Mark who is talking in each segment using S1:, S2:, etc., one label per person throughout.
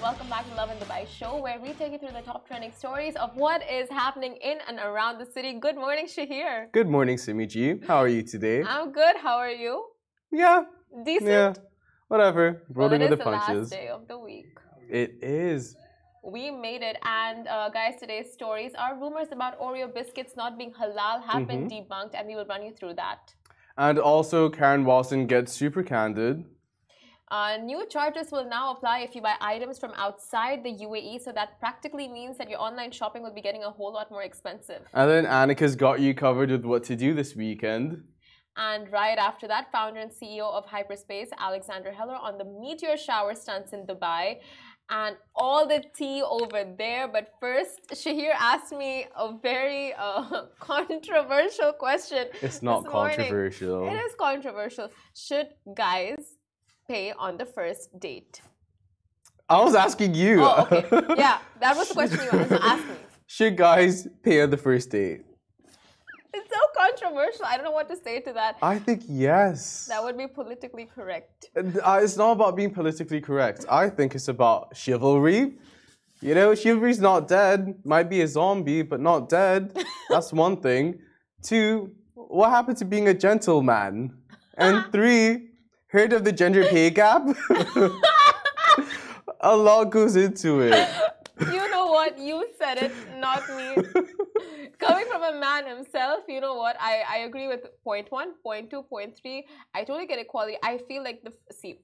S1: and welcome back to Lovin Dubai show, where we take you through the top trending stories of what is happening in and around the city. Good morning, Shahir.
S2: Good morning, Simi G. How are you today?
S1: I'm good. How are you?
S2: Yeah,
S1: Decent.
S2: yeah, whatever.
S1: Well,
S2: Rolling
S1: it
S2: with
S1: is
S2: the
S1: the last day of the week.
S2: It is.
S1: We made it, and uh, guys, today's stories are rumors about Oreo biscuits not being halal have been
S2: Mm-hmm.
S1: debunked, and we will run you through that.
S2: And also, Karen Wazen gets super candid.
S1: Uh, new charges will now apply if you buy items from outside the UAE, so that practically means that your online shopping will be getting a whole lot more expensive.
S2: And then Annika's got you covered with what to do this weekend.
S1: And right after that, founder and CEO of Hyperspace, Alexander Heller, on the meteor shower stunts in Dubai. And all the tea over there. But first, Shahir asked me a very uh, controversial question.
S2: It's not
S1: this morning.
S2: controversial.
S1: It is controversial. Should guys pay on the first date?
S2: I was asking you.
S1: Oh, okay. Yeah, that was the question you wanted to ask me.
S2: Should guys pay on the first date?
S1: It's so controversial. I don't know what to say to that.
S2: I think yes.
S1: That would be politically correct.
S2: Uh, It's not about being politically correct. I think it's about chivalry. You know, chivalry's not dead. Might be a zombie, but not dead. That's one thing. Two, what happened to being a gentleman? And three, heard of the gender pay gap? a lot goes into it.
S1: You know what? You said it, not me. Coming from a man himself, you know what? I, I agree with point one, point two, point three. I totally get equality. I feel like the see,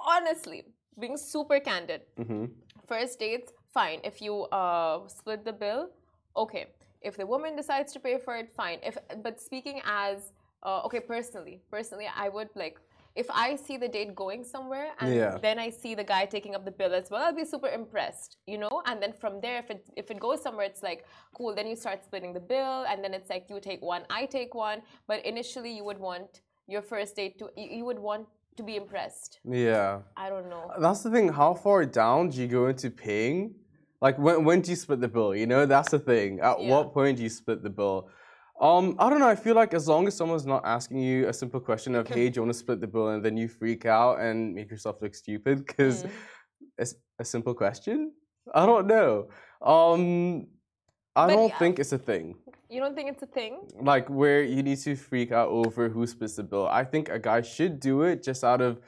S1: honestly, being super candid,
S2: Mhm.
S1: first dates, fine. If you uh, split the bill, okay. If the woman decides to pay for it, fine. If but speaking as uh, okay, personally, personally, I would like if I see the date going somewhere and
S2: Yeah.
S1: then I see the guy taking up the bill as well, I'll be super impressed, you know. And then from there, if it if it goes somewhere, it's like cool. Then you start splitting the bill, and then it's like you take one, I take one. But initially, you would want your first date to you, you would want to be impressed.
S2: Yeah.
S1: I don't know.
S2: That's the thing. How far down do you go into paying? Like when when do you split the bill? You know, that's the thing. At
S1: Yeah.
S2: what point do you split the bill? Um, I don't know. I feel like as long as someone's not asking you a simple question of, "Hey, do you want to split the bill?" and then you freak out and make yourself look stupid because
S1: Mm.
S2: it's a simple question. I don't know. Um, I
S1: But
S2: don't
S1: yeah.
S2: think it's a thing.
S1: You don't think it's a thing?
S2: Like where you need to freak out over who splits the bill. I think a guy should do it just out of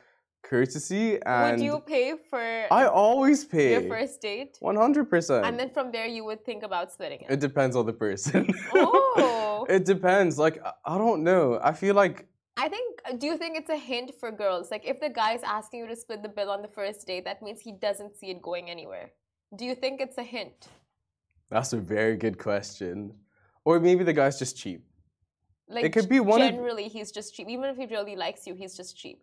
S2: courtesy and.
S1: would you pay for
S2: I always pay.
S1: your first date?
S2: One hundred percent.
S1: And then from there, you would think about splitting it.
S2: It depends on the person.
S1: Oh.
S2: It depends. Like I- don't know. I feel like
S1: I think, uh, do you think it's a hint for girls? Like, if the guy's asking you to split the bill on the first date, that means he doesn't see it going anywhere. Do you think it's a hint?
S2: that's a very good question. Or maybe the guy's just cheap.
S1: Like, it
S2: could be one of-
S1: Generally, he's just cheap. Even if he really likes you, he's just cheap.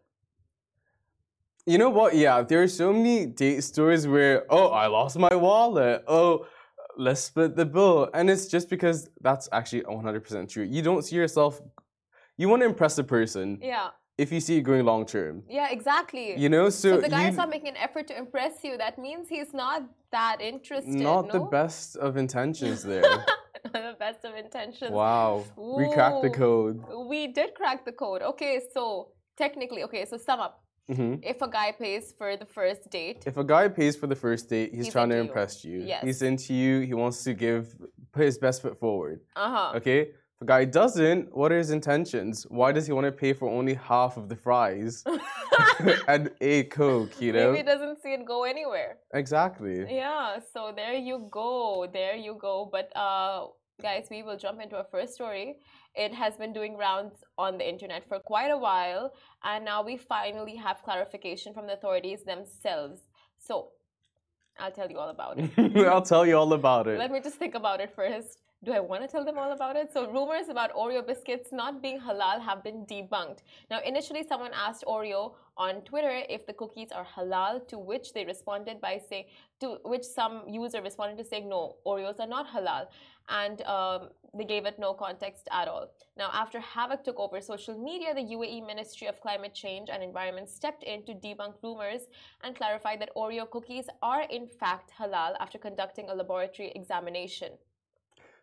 S2: You know what? Yeah, there are so many date stories where, oh, I lost my wallet. Oh, let's split the bill. And it's just because that's actually 100% true. You don't see yourself, you want to impress a person
S1: Yeah.
S2: if you see it going long term.
S1: Yeah, exactly.
S2: You know, so,
S1: so the guy
S2: you,
S1: is not making an effort to impress you, that means he's not that interested.
S2: not the best of intentions there.
S1: the best of intentions.
S2: wow. We cracked the code.
S1: We did crack the code. Okay, so technically, okay, so sum up.
S2: Hmm
S1: If a guy pays for the first date,
S2: If a guy pays for the first date, he's,
S1: He's
S2: trying to
S1: into you.
S2: impress you.
S1: Yes.
S2: He's into you. He wants to give put his best foot forward.
S1: uh huh.
S2: Okay. If a guy doesn't, what are his intentions? Why does he want to pay for only half of the fries and a coke? You know.
S1: Maybe he doesn't see it go anywhere.
S2: exactly.
S1: Yeah, so there you go. There you go. But uh guys, we will jump into our first story. It has been doing rounds on the internet for quite a while, and now we finally have clarification from the authorities themselves. So I'll tell you all about it.
S2: I'll tell you all about it.
S1: Let me just think about it first. Do I want to tell them all about it? So, rumors about Oreo biscuits not being halal have been debunked. Now, initially, someone asked Oreo on Twitter if the cookies are halal, to which they responded by saying, to which some user responded to saying, no, Oreos are not halal. And um, they gave it no context at all. Now, after havoc took over social media, the UAE Ministry of Climate Change and Environment stepped in to debunk rumors and clarified that Oreo cookies are in fact halal after conducting a laboratory examination.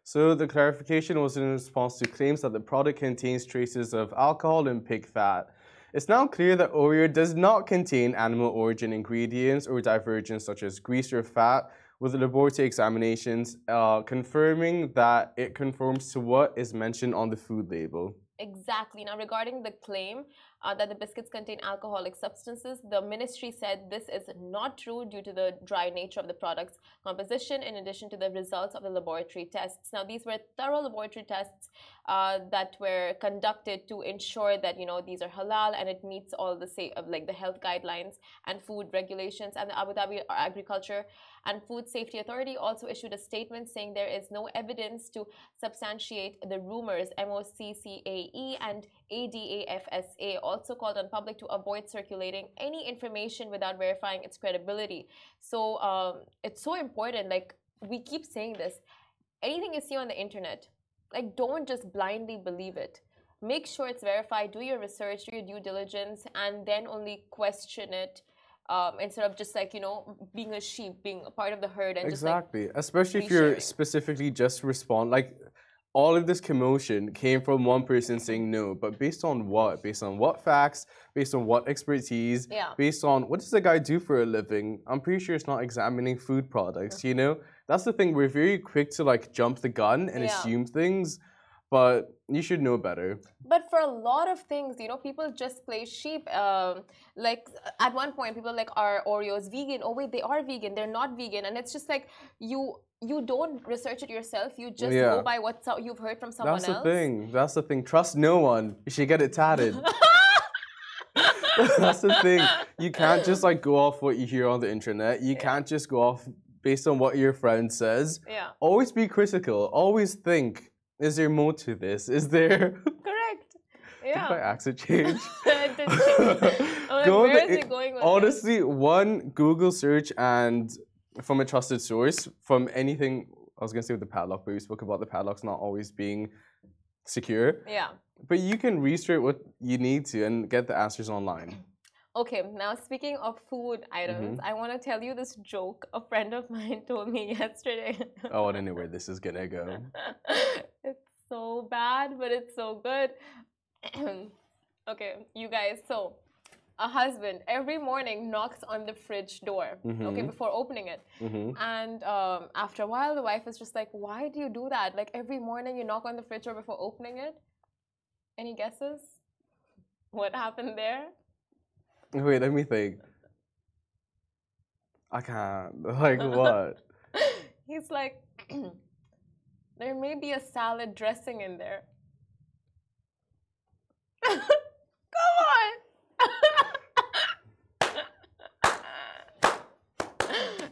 S2: So the clarification was in response to claims that the product contains traces of alcohol and pig fat. It's now clear that Oreo does not contain animal origin ingredients or divergents such as grease or fat, with laboratory examinations uh, confirming that it conforms to what is mentioned on the food label.
S1: Exactly. Now, regarding the claim uh, that the biscuits contain alcoholic substances, the ministry said this is not true due to the dry nature of the product's composition, in addition to the results of the laboratory tests. Now, these were thorough laboratory tests uh, that were conducted to ensure that you know these are halal and it meets all the say of like the health guidelines and food regulations. And the Abu Dhabi Agriculture and Food Safety Authority also issued a statement saying there is no evidence to substantiate the rumors. MOCCAE and ADAFSA also called on public to avoid circulating any information without verifying its credibility. So um, it's so important. Like we keep saying this, anything you see on the internet, like don't just blindly believe it. Make sure it's verified. Do your research, do your due diligence, and then only question it um, instead of just like you know being a sheep, being a part of the herd, and
S2: exactly.
S1: Just, like,
S2: Especially if you're specifically just respond like all of this commotion came from one person saying no, but based on what? Based on what facts? Based on what expertise?
S1: Yeah.
S2: Based on what does the guy do for a living? I'm pretty sure it's not examining food products. You mm-hmm. know, that's the thing. We're very quick to like jump the gun and yeah. assume things but you should know better.
S1: But for a lot of things, you know, people just play sheep. Um, like at one point, people like, "Are Oreos vegan?" Oh wait, they are vegan. They're not vegan, and it's just like you you don't research it yourself. You just yeah. go by what you've heard from someone
S2: That's
S1: else.
S2: That's the thing. That's the thing. Trust no one. You should get it tatted. That's the thing. You can't just like go off what you hear on the internet. You yeah. can't just go off based on what your friend says.
S1: Yeah.
S2: Always be critical. Always think is there more to this? Is there?
S1: Correct. Yeah.
S2: Did my accent change?
S1: it did change. Like, where is it going
S2: Honestly, one Google search and from a trusted source, from anything, I was going to say with the padlock, but we spoke about the padlocks not always being secure.
S1: Yeah.
S2: But you can research what you need to and get the answers online.
S1: Okay, now speaking of food items, mm-hmm. I want to tell you this joke a friend of mine told me yesterday.
S2: oh, I don't know where this is gonna go.
S1: it's so bad, but it's so good. okay, you guys, so a husband every morning knocks on the fridge door, mm-hmm. okay, before opening it. Mm-hmm. And um, after a while, the wife is just like, Why do you do that? Like every morning you knock on the fridge door before opening it? Any guesses? What happened there?
S2: Wait, let me think. I can't. Like what?
S1: He's like, there may be a salad dressing in there. Come on.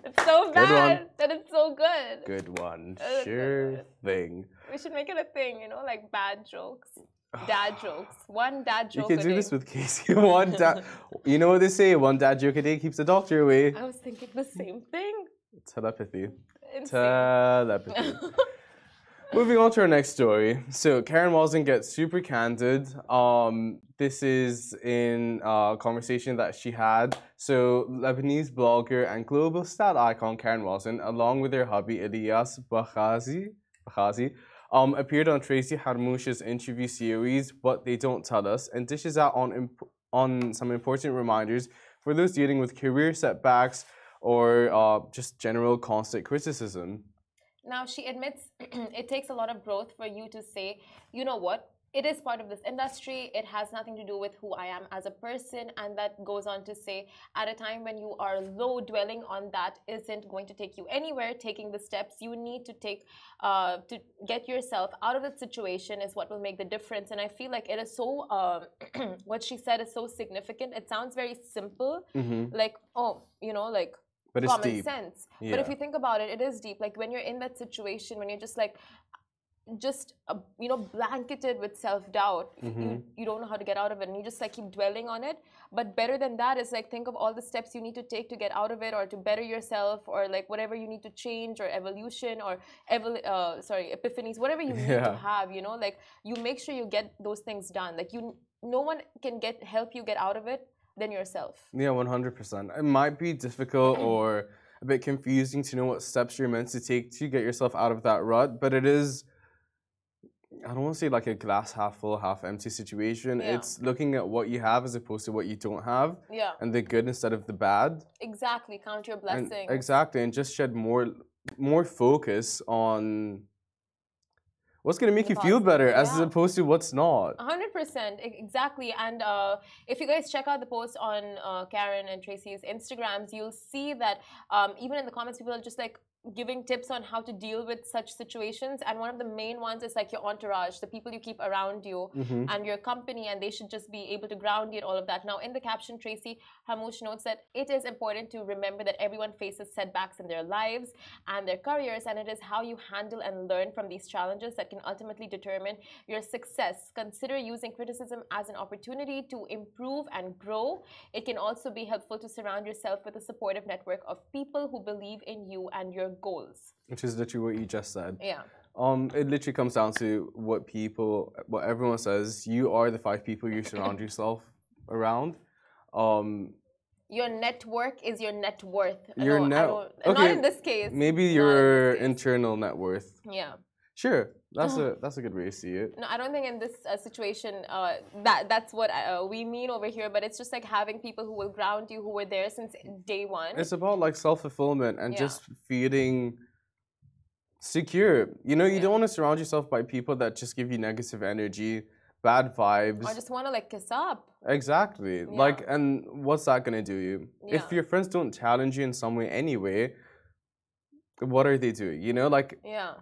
S1: it's so bad that it's so good.
S2: Good one. Sure thing.
S1: We should make it a thing, you know, like bad jokes. Dad jokes. One dad joke.
S2: You can do this with Casey. One dad. you know what they say? One dad joke a day keeps the doctor away.
S1: I was thinking the same thing.
S2: Telepathy. Telepathy. Moving on to our next story. So Karen Wazen gets super candid. Um, this is in a conversation that she had. So Lebanese blogger and global stat icon Karen Wazen, along with her hubby Ilyas Bakhazi, Bakhazi um, appeared on Tracy Harmouch's interview series, What They Don't Tell Us, and dishes out on, on some important reminders for those dealing with career setbacks or uh, just general constant criticism.
S1: Now, she admits it takes a lot of growth for you to say, you know what, it is part of this industry. It has nothing to do with who I am as a person. And that goes on to say, at a time when you are low, dwelling on that isn't going to take you anywhere. Taking the steps you need to take uh, to get yourself out of that situation is what will make the difference. And I feel like it is so, uh, what she said is so significant. It sounds very simple, mm-hmm. like, oh, you know, like,
S2: but
S1: common
S2: deep.
S1: sense.
S2: Yeah.
S1: But if you think about it, it is deep. Like when you're in that situation, when you're just like, just uh, you know blanketed with self-doubt. Mm-hmm. you, you don't know how to get out of it and you just like keep dwelling on it. But better than that is like think of all the steps you need to take to get out of it or to better yourself or like whatever you need to change or evolution or evol- uh, sorry epiphanies whatever you need yeah. to have you know? Like you make sure you get those things done. Like you no one can get help you get out of it than yourself.
S2: Yeah 100% it might be difficult or a bit confusing to know what steps you're meant to take to get yourself out of that rut but it is I don't want to say like a glass half full, half empty situation.
S1: Yeah.
S2: It's looking at what you have as opposed to what you don't have,
S1: Yeah,
S2: and the good instead of the bad.
S1: exactly. Count your
S2: And-
S1: blessings.
S2: exactly, and just shed more more focus on what's gonna make
S1: The
S2: you feel better as
S1: yeah.
S2: opposed to what's not.
S1: Hundred percent, e- exactly. And uh, if you guys check out the post on uh, Karen and Tracy's Instagrams, you'll see that um, even in the comments, people are just like giving tips on how to deal with such situations. And one of the main ones is like your entourage, the people you keep around you,
S2: Mhm.
S1: and your company, and they should just be able to ground you and all of that. Now, in the caption, Tracy Harmouch notes that it is important to remember that everyone faces setbacks in their lives and their careers, and it is how you handle and learn from these challenges that can ultimately determine your success. Consider using criticism as an opportunity to improve and grow. It can also be helpful to surround yourself with a supportive network of people who believe in you and your goals.
S2: Which is literally what you just said.
S1: Yeah.
S2: Um, it literally comes down to what people, what everyone says. You are the five people you surround yourself around. Um,
S1: Your network is your net worth.
S2: Your net-
S1: don't- in this case.
S2: maybe your internal net worth.
S1: Yeah.
S2: Sure, that's a that's a good way to see it.
S1: No, I don't think in this uh, situation uh, that that's what uh, we mean over here. But it's just like having people who will ground you, who were there since day one.
S2: It's about like self fulfillment and
S1: Yeah.
S2: just feeling secure. You know, you
S1: Yeah.
S2: don't want to surround yourself by people that just give you negative energy, bad vibes.
S1: I just want to like kiss up.
S2: Exactly. Like, and what's that gonna do you? If your friends don't challenge you in some way anyway, what are they doing? You know, like
S1: Yeah.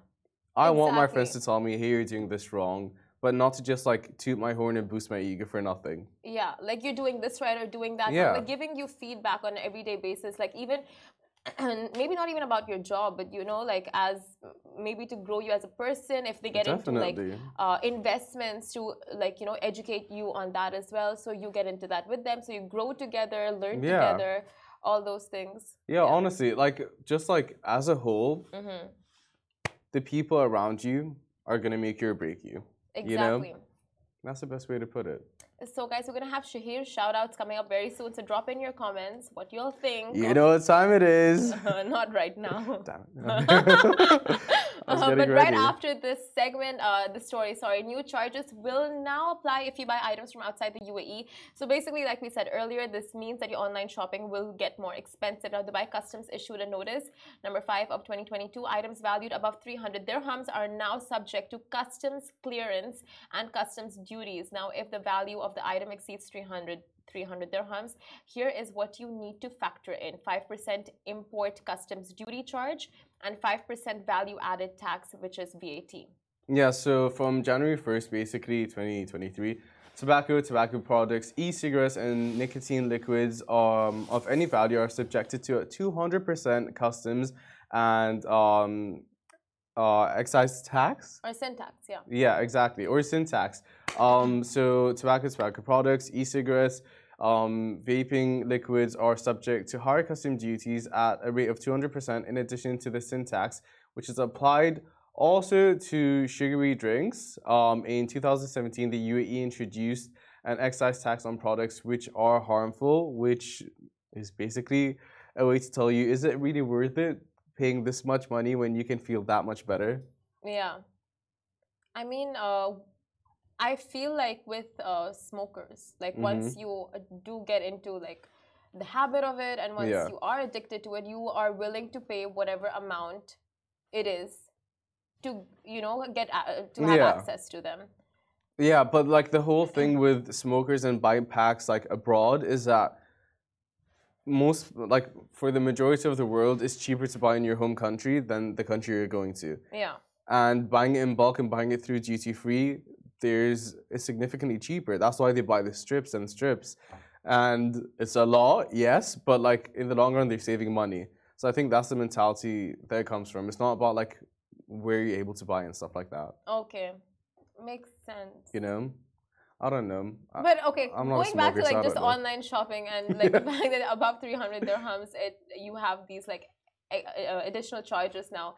S2: I want my friends to tell me, "Hey, you're doing this wrong," but not to just like toot my horn and boost my ego for nothing.
S1: Yeah, like you're doing this right or doing that.
S2: Yeah.
S1: wrong. Like giving you feedback on an everyday basis. Like even, and maybe not even about your job, but you know, like as maybe to grow you as a person. If they get into like uh, investments to like you know educate you on that as well, so you get into that with them. So you grow together, learn
S2: Yeah.
S1: together, all those things.
S2: Yeah, honestly, like just like as a whole,
S1: hmm
S2: the people around you are gonna make you or break you. You know?
S1: Exactly.
S2: That's the best way to put it.
S1: So, guys, we're gonna have Shahir shout outs coming up very soon. So, drop in your comments what you all think.
S2: You know what time it is.
S1: Not right now.
S2: Damn it.
S1: Uh, but right after this segment, uh, the story, sorry, new charges will now apply if you buy items from outside the UAE. So basically, like we said earlier, this means that your online shopping will get more expensive. Now, Dubai Customs issued a notice, number five of 2022. Items valued above 300 dirhams are now subject to customs clearance and customs duties. Now, if the value of the item exceeds 300 300 dirhams. Here is what you need to factor in 5% import customs duty charge and 5% value added tax, which is VAT.
S2: Yeah, so from January 1st, basically 2023, tobacco, tobacco products, e-cigarettes, and nicotine liquids um, of any value are subjected to a 200% customs and um, uh, excise tax.
S1: Or sin tax, yeah.
S2: Yeah, exactly. Or sin tax. Um, so tobacco, tobacco products, e-cigarettes, um, vaping liquids are subject to higher custom duties at a rate of 200% in addition to the sin tax, which is applied also to sugary drinks. Um, in 2017, the UAE introduced an excise tax on products which are harmful, which is basically a way to tell you, is it really worth it paying this much money when you can feel that much better?
S1: Yeah. I mean, uh, I feel like with uh, smokers, like once you uh, do get into like the habit of it and once
S2: Yeah.
S1: you are addicted to it, you are willing to pay whatever amount it is to, you know, get uh, to have
S2: Yeah.
S1: access to them.
S2: Yeah, but like the whole thing with smokers and buying packs like abroad is that most like for the majority of the world it's cheaper to buy in your home country than the country you're going to.
S1: Yeah.
S2: And buying it in bulk and buying it through duty free, there's it's significantly cheaper. That's why they buy the strips and strips. And it's a lot, yes, but like in the long run they're saving money. So I think that's the mentality that it comes from. It's not about like where you're able to buy and stuff like that.
S1: Okay. Makes sense.
S2: You know? I don't know.
S1: But okay,
S2: I'm not
S1: going back to
S2: smoker, so I
S1: like just
S2: know.
S1: online shopping and like the fact that above 300 dirhams, it you have these like additional charges now.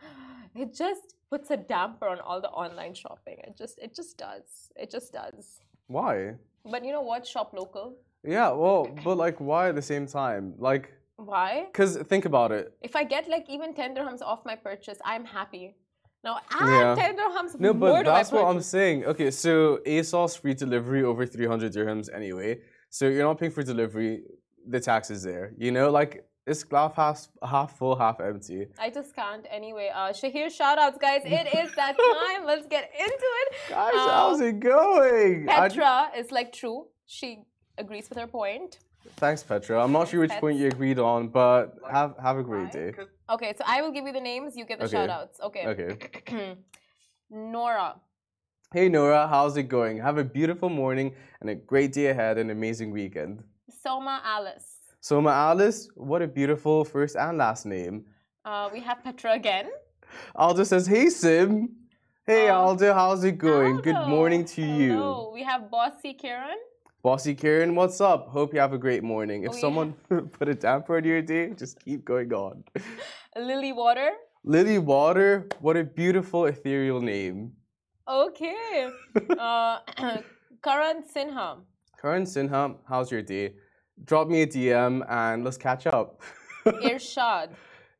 S1: It just puts a damper on all the online shopping. It just it just does. It just does.
S2: Why?
S1: But you know what? Shop local.
S2: Yeah, well, but like, why at the same time? Like,
S1: Why?
S2: because think about it.
S1: If I get like even 10 dirhams off my purchase, I'm happy. Now add
S2: Yeah.
S1: 10 dirhams.
S2: No,
S1: more
S2: but
S1: to my
S2: that's what I'm saying. Okay, so ASOS free delivery over 300 dirhams anyway. So you're not paying for delivery. The tax is there. You know, like it's glass half half full, half empty.
S1: I just can't. Anyway, uh, Shahir, shout outs, guys. It is that time. Let's get into it.
S2: Guys,
S1: Uh,
S2: how's it going? I-
S1: Petra is like true. She agrees with her point.
S2: thanks, Petra. I'm not sure which
S1: Pets.
S2: point you agreed on, but have have a great day.
S1: Okay, so I will give you the names. You get the
S2: Okay.
S1: shout outs. Okay.
S2: Okay.
S1: Nora.
S2: Hey Nora, how's it going? Have a beautiful morning and a great day ahead, an amazing weekend.
S1: Soma Alice.
S2: Soma Alice, what a beautiful first and last name.
S1: Uh, we have Petra again.
S2: Aldo says, Hey Sim. Hey
S1: Oh.
S2: Aldo, how's it going? Good morning to you.
S1: We have Bossy Karen.
S2: Bossy Karen, what's up? Hope you have a great morning. If
S1: Oh, yeah.
S2: someone put a damper on your day, just keep going on.
S1: Lily Water.
S2: Lily Water, what a beautiful ethereal name.
S1: Okay. uh, Karan Sinha.
S2: Karan Sinha, how's your day? Drop me a DM and let's catch up.
S1: Irshad.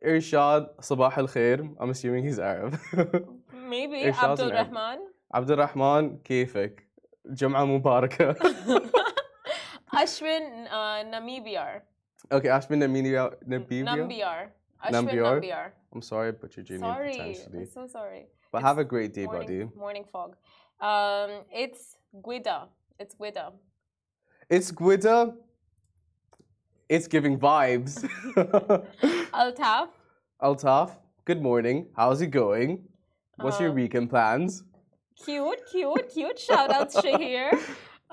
S2: Irshad, Sabah al Khair. I'm assuming he's Arab.
S1: Maybe
S2: Irshad's
S1: Abdul
S2: an Arab.
S1: Rahman.
S2: Abdul Rahman, كيفك? Jum'ah Mubarakah.
S1: Ashwin uh, Namibiar.
S2: okay, Ashmin Namibia. Namibia?
S1: Nambiar. Ashwin
S2: Nambiar?
S1: Nambiar.
S2: I'm sorry, but your name
S1: Sorry.
S2: potentially.
S1: I'm so sorry.
S2: But
S1: It's
S2: have a great day,
S1: morning,
S2: buddy.
S1: Morning fog. Um, it's Guida. It's Guida.
S2: It's Guida. It's giving vibes.
S1: Altaf.
S2: Altaf, good morning. How's it going? What's your
S1: Um,
S2: weekend plans?
S1: Cute, cute, cute. Shout out Shahir.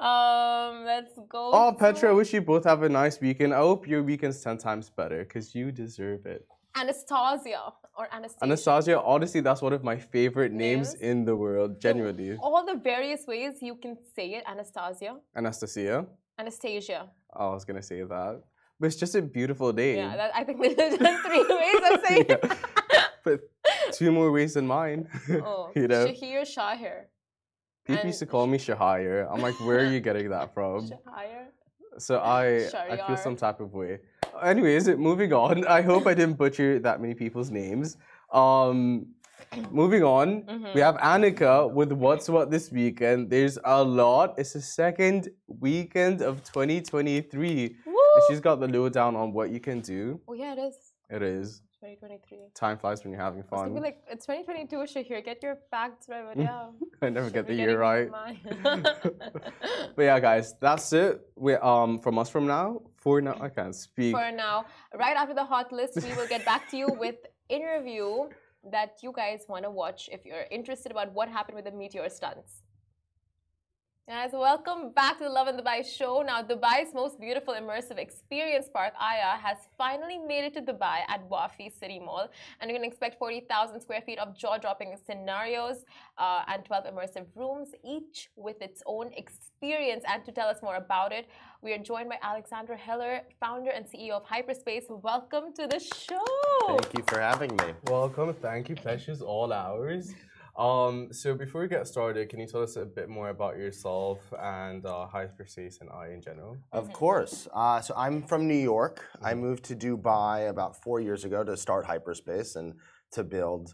S1: Um, let's go.
S2: Oh, Petra, I wish you both have a nice weekend. I hope your weekend's 10 times better because you deserve it.
S1: Anastasia or Anastasia.
S2: Anastasia, honestly, that's one of my favorite names,
S1: Names?
S2: in the world. Genuinely.
S1: All the various ways you can say it. Anastasia.
S2: Anastasia.
S1: Anastasia.
S2: Oh, I was going to say that. But it's just a beautiful day.
S1: Yeah, that, I think there's three ways of saying it.
S2: but two more ways than mine.
S1: Oh,
S2: you know?
S1: Shahir Shahir.
S2: People used to call me Shahir. I'm like, where are you getting that from?
S1: Shahir.
S2: So I, I feel some type of way. Anyways, moving on. I hope I didn't butcher that many people's names. Um, moving on,
S1: Mm-hmm.
S2: we have Annika with What's What this weekend. There's a lot. It's the second weekend of 2023. She's got the lure down on what you can do.
S1: Oh yeah, it is.
S2: It is.
S1: 2023.
S2: Time flies when you're having
S1: I was gonna be
S2: fun.
S1: like, it's 2022, Shahir. Get your facts right, but yeah.
S2: I never get the year right. But yeah, guys, that's it. We um from us from now. For now, I can't speak.
S1: For now, right after the hot list, we will get back to you with interview that you guys want to watch if you're interested about what happened with the meteor stunts. Guys, welcome back to the Lovin Dubai show. Now, Dubai's most beautiful immersive experience park, Aya, has finally made it to Dubai at Wafi City Mall. And you can expect 40,000 square feet of jaw dropping scenarios uh, and 12 immersive rooms, each with its own experience. And to tell us more about it, we are joined by Alexander Heller, founder and CEO of Hyperspace. Welcome to the show.
S3: Thank you for having me.
S2: Welcome, thank you, pleasure's all ours. Um, so before we get started, can you tell us a bit more about yourself and uh, Hyperspace and Aya in general?
S3: Of course. Uh, so I'm from New York. I moved to Dubai about four years ago to start Hyperspace and to build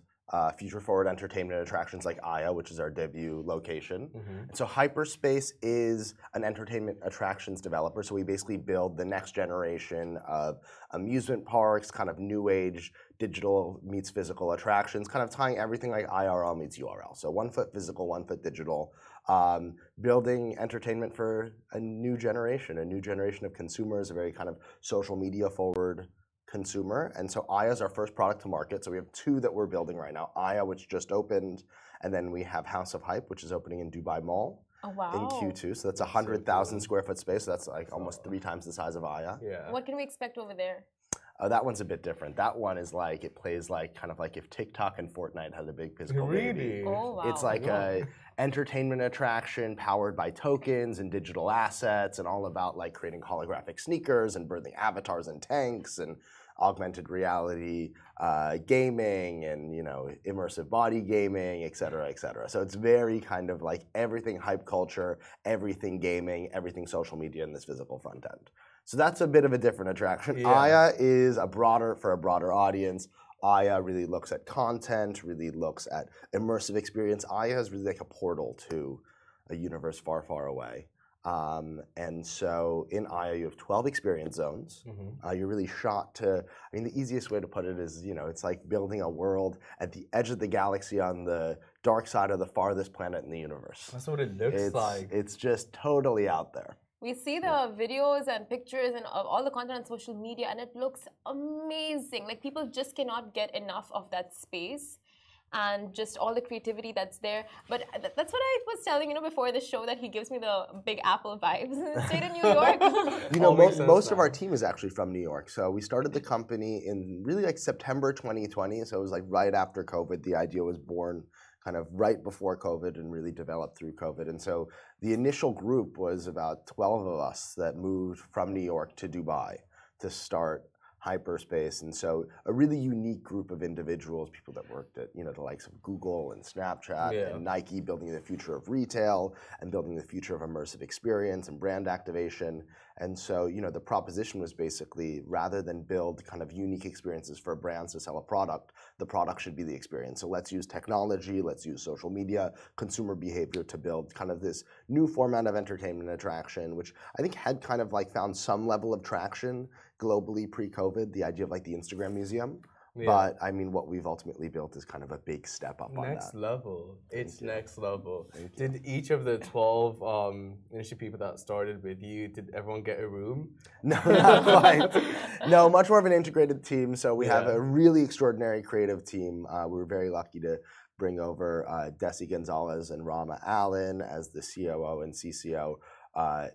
S3: future forward entertainment attractions like Aya, which is our debut location. And so Hyperspace is an entertainment attractions developer. So we basically build the next generation of amusement parks, kind of new age digital meets physical attractions, kind of tying everything like IRL meets URL. So one foot physical, one foot digital. Um, building entertainment for a new generation, a new generation of consumers, a very kind of social media forward consumer. And so Aya is our first product to market. So we have two that we're building right now Aya, which just opened, and then we have House of Hype, which is opening in Dubai Mall
S1: Oh, wow.
S3: in Q2. So that's a
S2: That's
S3: 100,000
S2: cool.
S3: square foot space. So that's like almost three times the size of Aya.
S2: Yeah.
S1: What can we expect over there?
S3: Uh, that one's a bit different. That one is like, it plays like kind of like if TikTok and Fortnite had a big physical baby.
S1: Oh, wow.
S3: It's like a entertainment attraction powered by tokens and digital assets and all about like creating holographic sneakers and birthing avatars and tanks and augmented reality uh, gaming and you know immersive body gaming et cetera et cetera so it's very kind of like everything hype culture everything gaming everything social media in this physical front end so that's a bit of a different attraction
S2: Yeah.
S3: aya is a broader for a broader audience Aya really looks at content, really looks at immersive experience. Aya is really like a portal to a universe far, far away. Um, and so in Aya, you have 12 experience zones.
S2: Mm-hmm.
S3: Uh, you're really shot to, I mean, the easiest way to put it is, you know, it's like building a world at the edge of the galaxy on the dark side of the farthest planet in the universe.
S2: That's what it looks
S3: It's,
S2: like.
S3: it's just totally out there.
S1: We see the videos and pictures and of all the content on social media, and it looks amazing. Like people just cannot get enough of that space and just all the creativity that's there. But th- that's what I was telling you know before the show that he gives me the Big Apple vibes. Stayed in New York.
S3: You know, most,
S2: sense
S3: most of our team is actually from New York. So we started the company in really like September 2020. So it was like right after COVID. The idea was born kind of right before COVID and really developed through COVID. And so the initial group was about 12 of us that moved from New York to Dubai to start hyperspace. And so a really unique group of individuals people that worked at you know the likes of google and snapchat
S2: Yeah.
S3: and nike building the future of retail and building the future of immersive experience and brand activation. And so you know the proposition was basically rather than build kind of unique experiences for brands to sell a product the product should be the experience. So let's use technology let's use social media consumer behavior to build kind of this new format of entertainment attraction which i think had kind of like found some level of traction globally pre-covid the idea of like the instagram museum
S2: Yeah.
S3: but i mean what we've ultimately built is kind of a big step up on
S2: Next
S3: that
S2: level. It's
S3: you.
S2: next level.
S3: Thank you.
S2: Did each of the 12 um, initial people that started with you, did everyone get a room?
S3: No, not quite. no, much more of an integrated team. So we have a really extraordinary creative team. Uh, we were very lucky to bring over uh, Desi Gonzalez and Rama Allen as the COO and CCO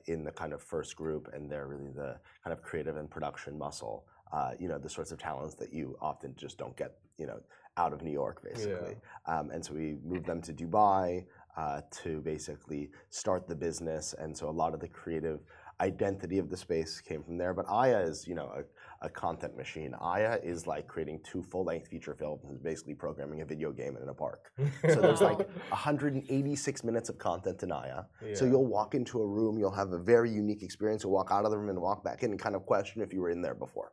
S3: in the kind of first group, and they're really the kind of creative and production muscle. Uh, you know, the sorts of talents that you often just don't get, you know, out of New York, basically. Um, and so we moved them to Dubai uh, to basically start the business. And so a lot of the creative identity of the space came from there. But Aya is, you know, a, a content machine. Aya is like creating two full-length feature films and basically programming a video game in a park. So there's like 186 minutes of content in Aya. So you'll walk into a room, you'll have a very unique experience. You'll walk out of the room and walk back in and kind of question if you were in there before.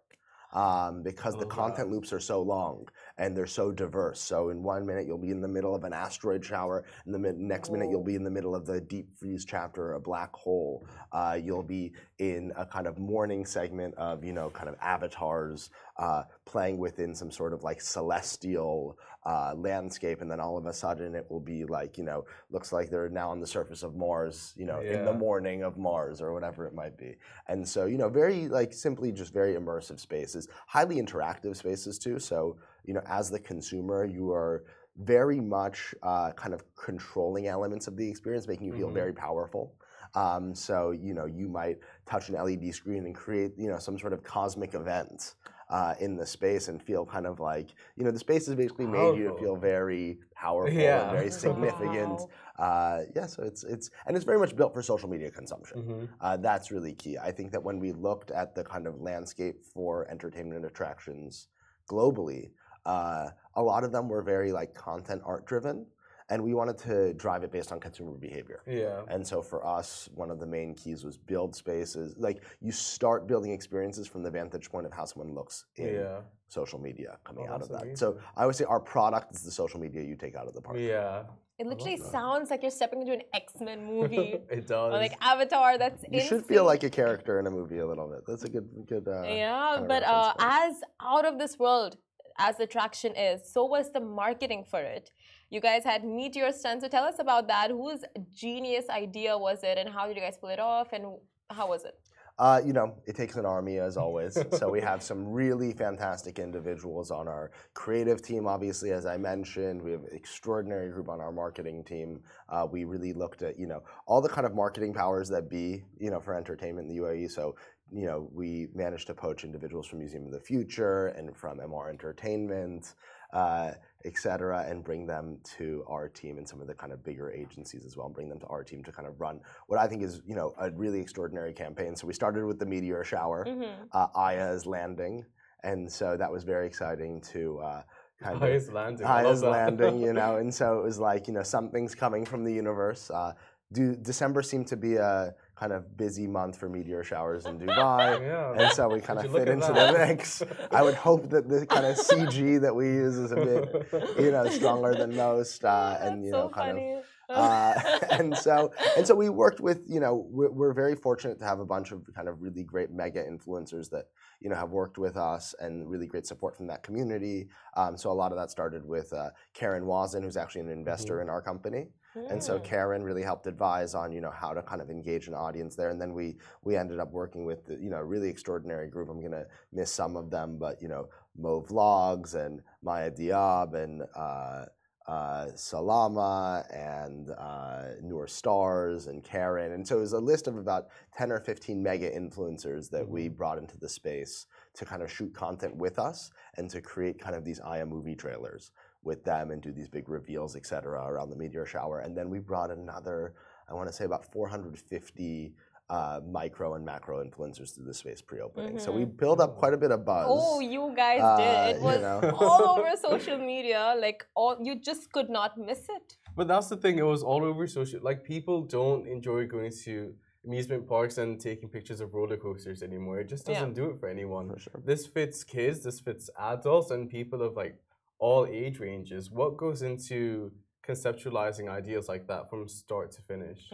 S3: Um, because the
S2: love
S3: content loops are so long and they're so diverse. So in one minute you'll be in the middle of an asteroid shower, and the next minute you'll be in the middle of the deep freeze chapter, a black hole. Uh, you'll be in a kind of morning segment of you know kind of avatars uh, playing within some sort of like celestial uh, landscape, and then all of a sudden it will be like you know looks like they're now on the surface of Mars, you know, in the morning of Mars or whatever it might be. And so you know very like simply just very immersive spaces, highly interactive spaces too. So you know as the consumer you are very much uh, kind of controlling elements of the experience, making you feel
S2: Mhm.
S3: very powerful. Um, so you know you might touch an LED screen and create you know some sort of cosmic event uh, in the space and feel kind of like you know the space has basically made you to feel very powerful
S2: Yeah.
S3: and very significant.
S1: Wow.
S3: Uh, yeah, so it's it's and it's very much built for social media consumption.
S2: Mhm.
S3: Uh, that's really key. I think that when we looked at the kind of landscape for entertainment attractions globally, a lot of them were very like content art driven, and we wanted to drive it based on consumer behavior.
S2: Yeah.
S3: And so for us, one of the main keys was build spaces. Like you start building experiences from the vantage point of how someone looks in
S2: Yeah.
S3: social media coming
S2: Oh,
S3: out of
S2: that's
S3: that. So. I would say our product is the social media you take out of the park.
S2: Yeah.
S1: It literally sounds like you're stepping into an X Men movie.
S2: it does.
S1: or like Avatar. That's
S3: You should feel like a character in a movie a little bit. That's a good, good. Uh,
S1: yeah, but uh, as out of this world as the traction is, so was the marketing for it. You guys had Meteor Stunt, so tell us about that. Whose genius idea was it, and how did you guys pull it off, and how was it?
S3: Uh, you know, it takes an army as always. so we have some really fantastic individuals on our creative team. Obviously, as I mentioned, we have an extraordinary group on our marketing team. Uh, we really looked at you know all the kind of marketing powers that be you know for entertainment in the UAE. So you know we managed to poach individuals from Museum of the Future and from Emaar Entertainment. Uh, et cetera, and bring them to our team and some of the kind of bigger agencies as well, and bring them to our team to kind of run what I think is, you know, a really extraordinary campaign. So we started with the meteor shower,
S1: Mm-hmm.
S3: uh, Aya's landing, and so that was very exciting to uh, kind of
S2: Aya's landing. I love
S3: Aya's
S2: that.
S3: landing, you know, and so it was like, you know, something's coming from the universe. Uh, do December seemed to be a kind of busy month for meteor showers in Dubai.
S2: Yeah.
S3: And so we kind of fit into
S2: that?
S3: the mix. I would hope that the kind of CG that we use is a bit, you know, stronger than most, uh, and you
S1: so
S3: know, kind
S1: funny.
S3: of uh, and so and so we worked with you know we're, we're very fortunate to have a bunch of kind of really great mega influencers that you know have worked with us and really great support from that community um, so a lot of that started with uh, karen wazen who's actually an investor in our company and so karen really helped advise on you know how to kind of engage an audience there. And then we we ended up working with the, you know a really extraordinary group. I'm going to miss some of them but you know mo vlogs and maya diab and uh, uh, Salama and uh, Noor Stars and Karen. And so it was a list of about 10 or 15 mega influencers that we brought into the space to kind of shoot content with us and to create kind of these Aya movie trailers with them and do these big reveals, et cetera, around the meteor shower. And then we brought another, I want to say about 450 uh, micro and macro influencers through the space pre-opening. So we built up quite a bit of buzz.
S1: Oh, you guys
S3: Uh,
S1: did. It
S3: you
S1: was
S3: know.
S1: all over social media. Like all, you just could not miss it.
S2: But that's the thing, it was all over social. Like, people don't enjoy going to amusement parks and taking pictures of roller coasters anymore. It just doesn't do it for anyone.
S3: For sure.
S2: This fits kids, this fits adults, and people of like all age ranges. What goes into conceptualizing ideas like that from start to finish?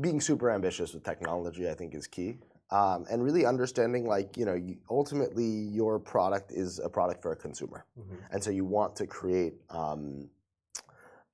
S3: being super ambitious with technology, I think, is key. Um, and really understanding, like, you know, you, ultimately your product is a product for a consumer.
S2: Mhm.
S3: And so you want to create, um,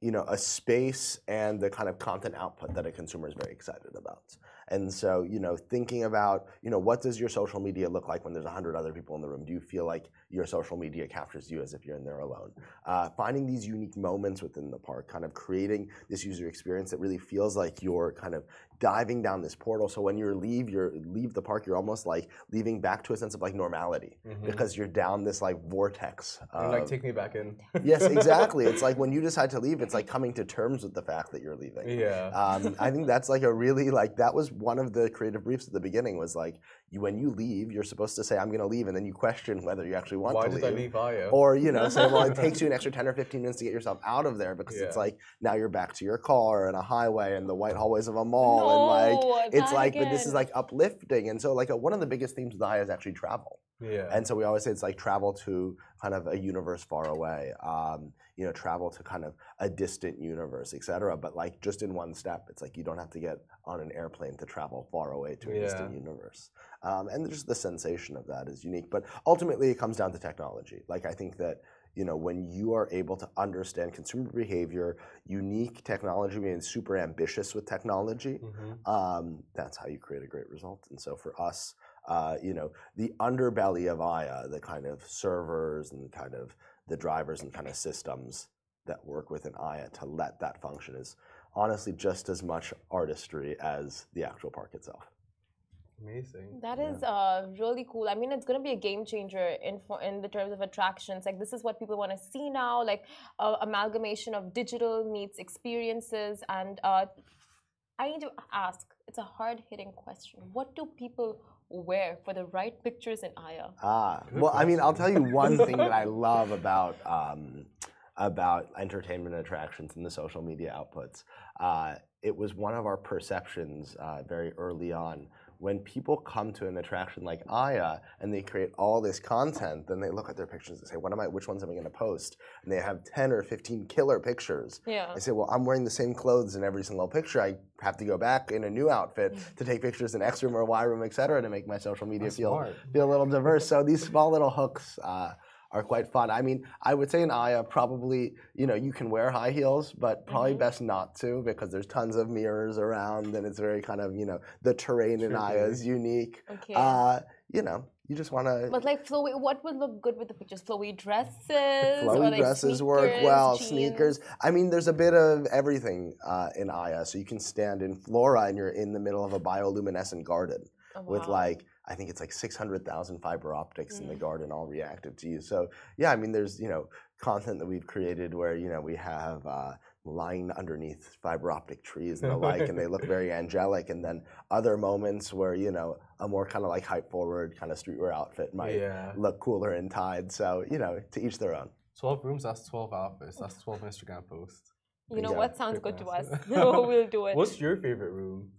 S3: you know, a space and the kind of content output that a consumer is very excited about. And so, you know, thinking about, you know, what does your social media look like when there's 100 other people in the room? Do you feel like your social media captures you as if you're in there alone? Uh, finding these unique moments within the park, kind of creating this user experience that really feels like you're kind of diving down this portal. So when you leave, you leave the park, you're almost like leaving back to a sense of like normality because you're down this like vortex.
S2: Mm-hmm. like, take me back in.
S3: yes, exactly. It's like when you decide to leave, it's like coming to terms with the fact that you're leaving.
S2: Yeah.
S3: Um, I think that's like a really like that was one of the creative briefs at the beginning was like you when you leave, you're supposed to say I'm going to leave, and then you question whether you actually want
S2: Why
S3: to
S2: did
S3: leave.
S2: I leave Aya?
S3: Oh, or you know, say, well, it takes you an extra ten or fifteen minutes to get yourself out of there because it's like now you're back to your car and a highway and the white hallways of a mall and like it's
S1: that
S3: like, but this is like uplifting, and so like a, one of the biggest themes with Aya is actually travel.
S2: yeah.
S3: And so we always say it's like travel to kind of a universe far away, um, you know, travel to kind of a distant universe, et cetera. But like just in one step, it's like you don't have to get on an airplane to travel far away to a distant universe. Um, and just the sensation of that is unique. But ultimately, it comes down to technology. Like I think that you know when you are able to understand consumer behavior, unique technology, being super ambitious with technology,
S2: Mhm.
S3: um, that's how you create a great result. And so for us, you know, the underbelly of Aya, the kind of servers and kind of the drivers and kind of systems that work within Aya to let that function is honestly just as much artistry as the actual park itself.
S2: Amazing.
S1: That is uh, really cool. I mean, it's going to be a game changer in for, in the terms of attractions. Like this is what people want to see now, like uh, amalgamation of digital meets experiences. And uh, I need to ask. It's a hard hitting question. What do people wear for the right pictures in Aya?
S3: Ah,
S2: Good
S3: well, I mean, I'll tell you one thing that I love about um, about entertainment attractions and the social media outputs. Uh, it was one of our perceptions uh, very early on. When people come to an attraction like Aya and they create all this content, then they look at their pictures and say, "What am I? Which ones am I going to post?" And they have ten or fifteen killer pictures.
S1: Yeah.
S3: I say, well, I'm wearing the same clothes in every single picture. I have to go back in a new outfit to take pictures in X room or Y room, etc., to make my social media
S2: That's
S3: feel
S2: smart.
S3: feel a little diverse. So these small little hooks uh, are quite fun. I mean, I would say in Aya, probably you know you can wear high heels, but probably
S1: Mhm.
S3: best not to because there's tons of mirrors around, and it's very kind of you know the terrain in Aya is unique.
S1: Okay.
S3: Uh, you know, you just want to.
S1: but like flowy, what would look good with the pictures? Flowy dresses, or
S3: Flowy
S1: like
S3: dresses work well.
S1: jeans?
S3: Sneakers. I mean, there's a bit of everything uh, in Aya. So you can stand in Flora and you're in the middle of a bioluminescent garden
S1: Oh,
S3: with like I think it's like 600,000 fiber optics in the
S1: Mm.
S3: garden, all reactive to you. So yeah, I mean, there's you know content that we've created where you know we have. Uh, lying underneath fiber optic trees and the like and they look very angelic and then other moments where you know a more kind of like hype forward kind of streetwear outfit might
S2: Yeah.
S3: look cooler in tide so you know to each their own
S2: 12 rooms, that's 12 outfits. That's 12 Instagram posts.
S1: You know
S3: Yeah,
S1: what sounds good to us?
S2: massive.
S1: we'll do it.
S2: What's your favorite room?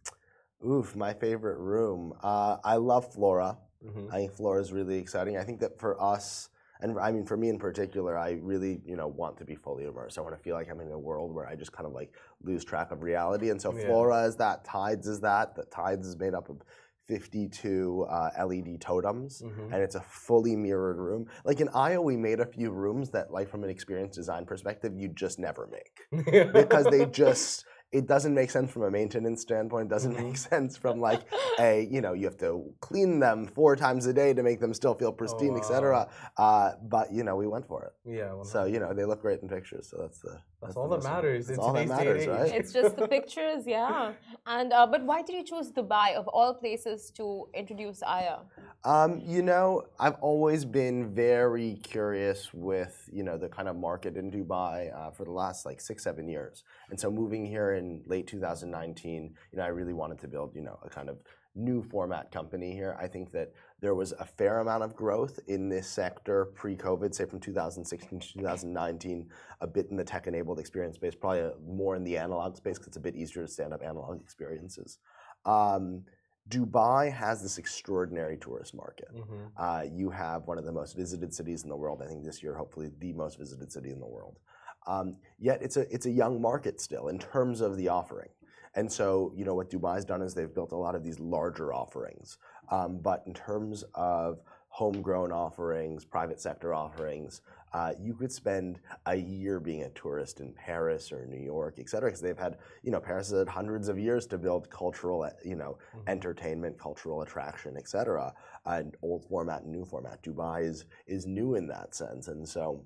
S3: Oof, my favorite room. Uh, I love Flora.
S2: Mhm.
S3: I think Flora is really exciting. I think that for us, and I mean for me in particular, I really you know want to be fully immersed. I want to feel like I'm in a world where I just kind of like lose track of reality. And so
S2: Yeah.
S3: Flora is that. Tides is that. That Tides is made up of 52 uh, LED totems.
S2: Mhm.
S3: And it's a fully mirrored room. Like in Aya, we made a few rooms that, like from an experience design perspective, you just never make because they just it doesn't make sense from a maintenance standpoint. It doesn't
S2: Mhm.
S3: make sense from like a you know you have to clean them four times a day to make them still feel pristine,
S2: wow.
S3: etc. Uh, but you know we went for it.
S2: yeah. well,
S3: So you know they look great in pictures. So that's the
S2: That's
S3: the
S2: all that matters
S3: That's all that
S2: today's day
S3: matters, right?
S1: It's just the pictures, yeah. And uh, but why did you choose Dubai of all places to introduce Aya?
S3: Um, you know, I've always been very curious with you know the kind of market in Dubai uh, for the last like six seven years, and so moving here in late 2019, you know, I really wanted to build you know a kind of new format company here. I think that there was a fair amount of growth in this sector pre-COVID, say from 2016 to 2019, a bit in the tech-enabled experience space, probably uh more in the analog space because it's a bit easier to stand up analog experiences. Um, Dubai has this extraordinary tourist market.
S2: Mhm.
S3: Uh, you have one of the most visited cities in the world. I think this year, hopefully, the most visited city in the world. Um, yet it's a it's a young market still in terms of the offering. And so, you know, what Dubai's done is they've built a lot of these larger offerings. Um, but in terms of homegrown offerings, private sector offerings, uh, you could spend a year being a tourist in Paris or New York, et cetera, because they've had, you know, Paris has had hundreds of years to build cultural, uh, you know,
S2: Mhm.
S3: entertainment, cultural attraction, et cetera, and old format and new format. Dubai is is new in that sense, and so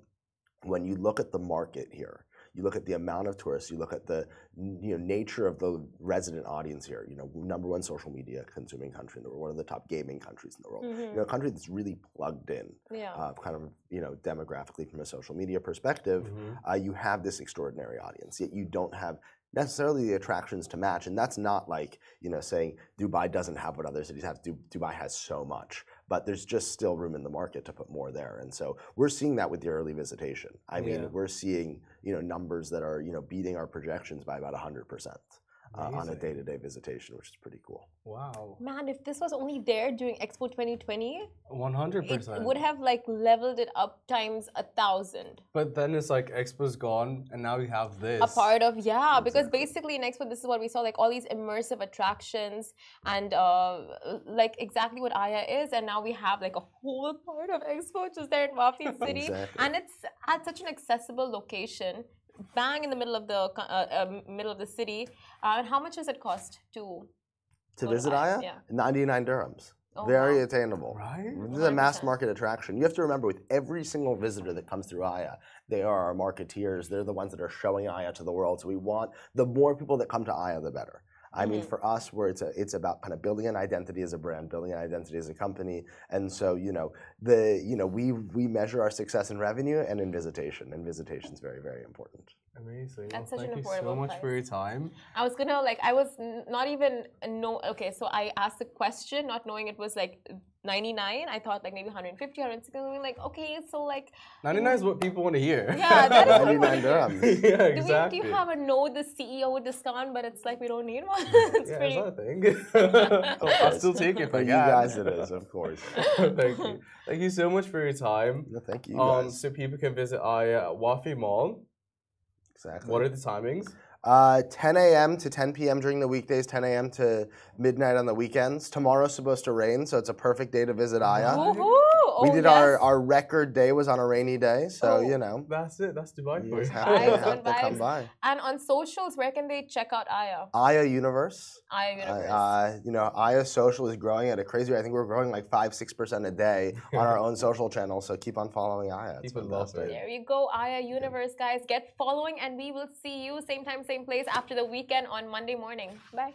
S3: when you look at the market here, you look at the amount of tourists, you look at the you know nature of the resident audience here. You know, number one social media consuming country in the world, one of the top gaming countries in the world. You know, a country that's really plugged in,
S1: Yeah.
S3: uh, kind of you know demographically from a social media perspective
S2: Mhm.
S3: uh, you have this extraordinary audience, yet you don't have necessarily the attractions to match. And that's not like, you know, saying Dubai doesn't have what other cities have. Du- Dubai has so much, but there's just still room in the market to put more there. And so we're seeing that with the early visitation. I mean,
S2: Yeah.
S3: we're seeing, you know, numbers that are, you know, beating our projections by about 100% uh, on a day-to-day visitation, which is pretty cool.
S2: Wow.
S1: Man, if this was only there during Expo 2020,
S2: One hundred
S1: it
S2: percent.
S1: would have like leveled it up times a thousand.
S2: But then it's like Expo's gone, and now we have this.
S1: a part of yeah because basically in expo this is what we saw like all these immersive attractions and uh, like exactly what aya is and now we have like a whole part of expo just there in wafi city
S3: Exactly.
S1: and it's at such an accessible location bang in the middle of the uh, uh, middle of the city uh, and how much does it cost to
S3: To visit
S1: Aya,
S3: Aya,
S1: yeah.
S3: 99 dirhams.
S1: Oh,
S3: Very
S1: wow.
S3: attainable.
S2: Right?
S3: This is a mass market attraction. You have to remember with every single visitor that comes through Aya, they are our marketeers. They're the ones that are showing Aya to the world. So we want the more people that come to Aya, the better. I mean,
S1: Mhm.
S3: for us, where it's a, it's about kind of building an identity as a brand, building an identity as a company, and so you know the you know we we measure our success in revenue and in visitation, and visitation is very very important.
S2: Amazing.
S1: That's
S2: well,
S1: such an
S2: thank you so
S1: affordable
S2: much for your time.
S1: I was gonna like I was not even know okay so I asked the question not knowing it was like 99 I thought like maybe 150 160 I'm like okay so like
S2: 99 is what people want to hear.
S1: Yeah, that is what
S3: 99
S1: wanna hear.
S3: dirhams.
S2: yeah,
S1: do, we, do you have a know the CEO discount but it's like we don't need one it's
S2: yeah,
S1: pretty
S2: is that a thing? I'll still take it if
S3: For you guys, it is of course.
S2: Thank you. Thank you so much for your time.
S3: No, thank you
S2: Um, so people can visit Aya at Wafi Mall.
S3: Exactly.
S2: What are the timings?
S3: Uh, 10 a.m. to 10 p.m. during the weekdays, 10 a.m. to midnight on the weekends. Tomorrow's supposed to rain, so it's a perfect day to visit Aya.
S1: Woohoo!
S3: We
S1: Oh,
S3: did
S1: yes.
S3: our, our record day was on a rainy day, so
S1: Oh.
S3: you know.
S2: That's it. That's Dubai
S3: You
S2: for
S3: just
S2: you.
S3: have to, have to come by.
S1: and on socials where can they check out Aya
S3: Aya Universe.
S1: Aya Universe
S3: uh, you know, Aya Social is growing at a crazy rate. I think we're growing like five, six percent a day on our own social channels. So keep on following Aya. It's
S2: People love
S3: fantastic.
S2: it.
S1: There you go, Aya Universe, guys. Get following, and we will see you same time, same place after the weekend on Monday morning. Bye.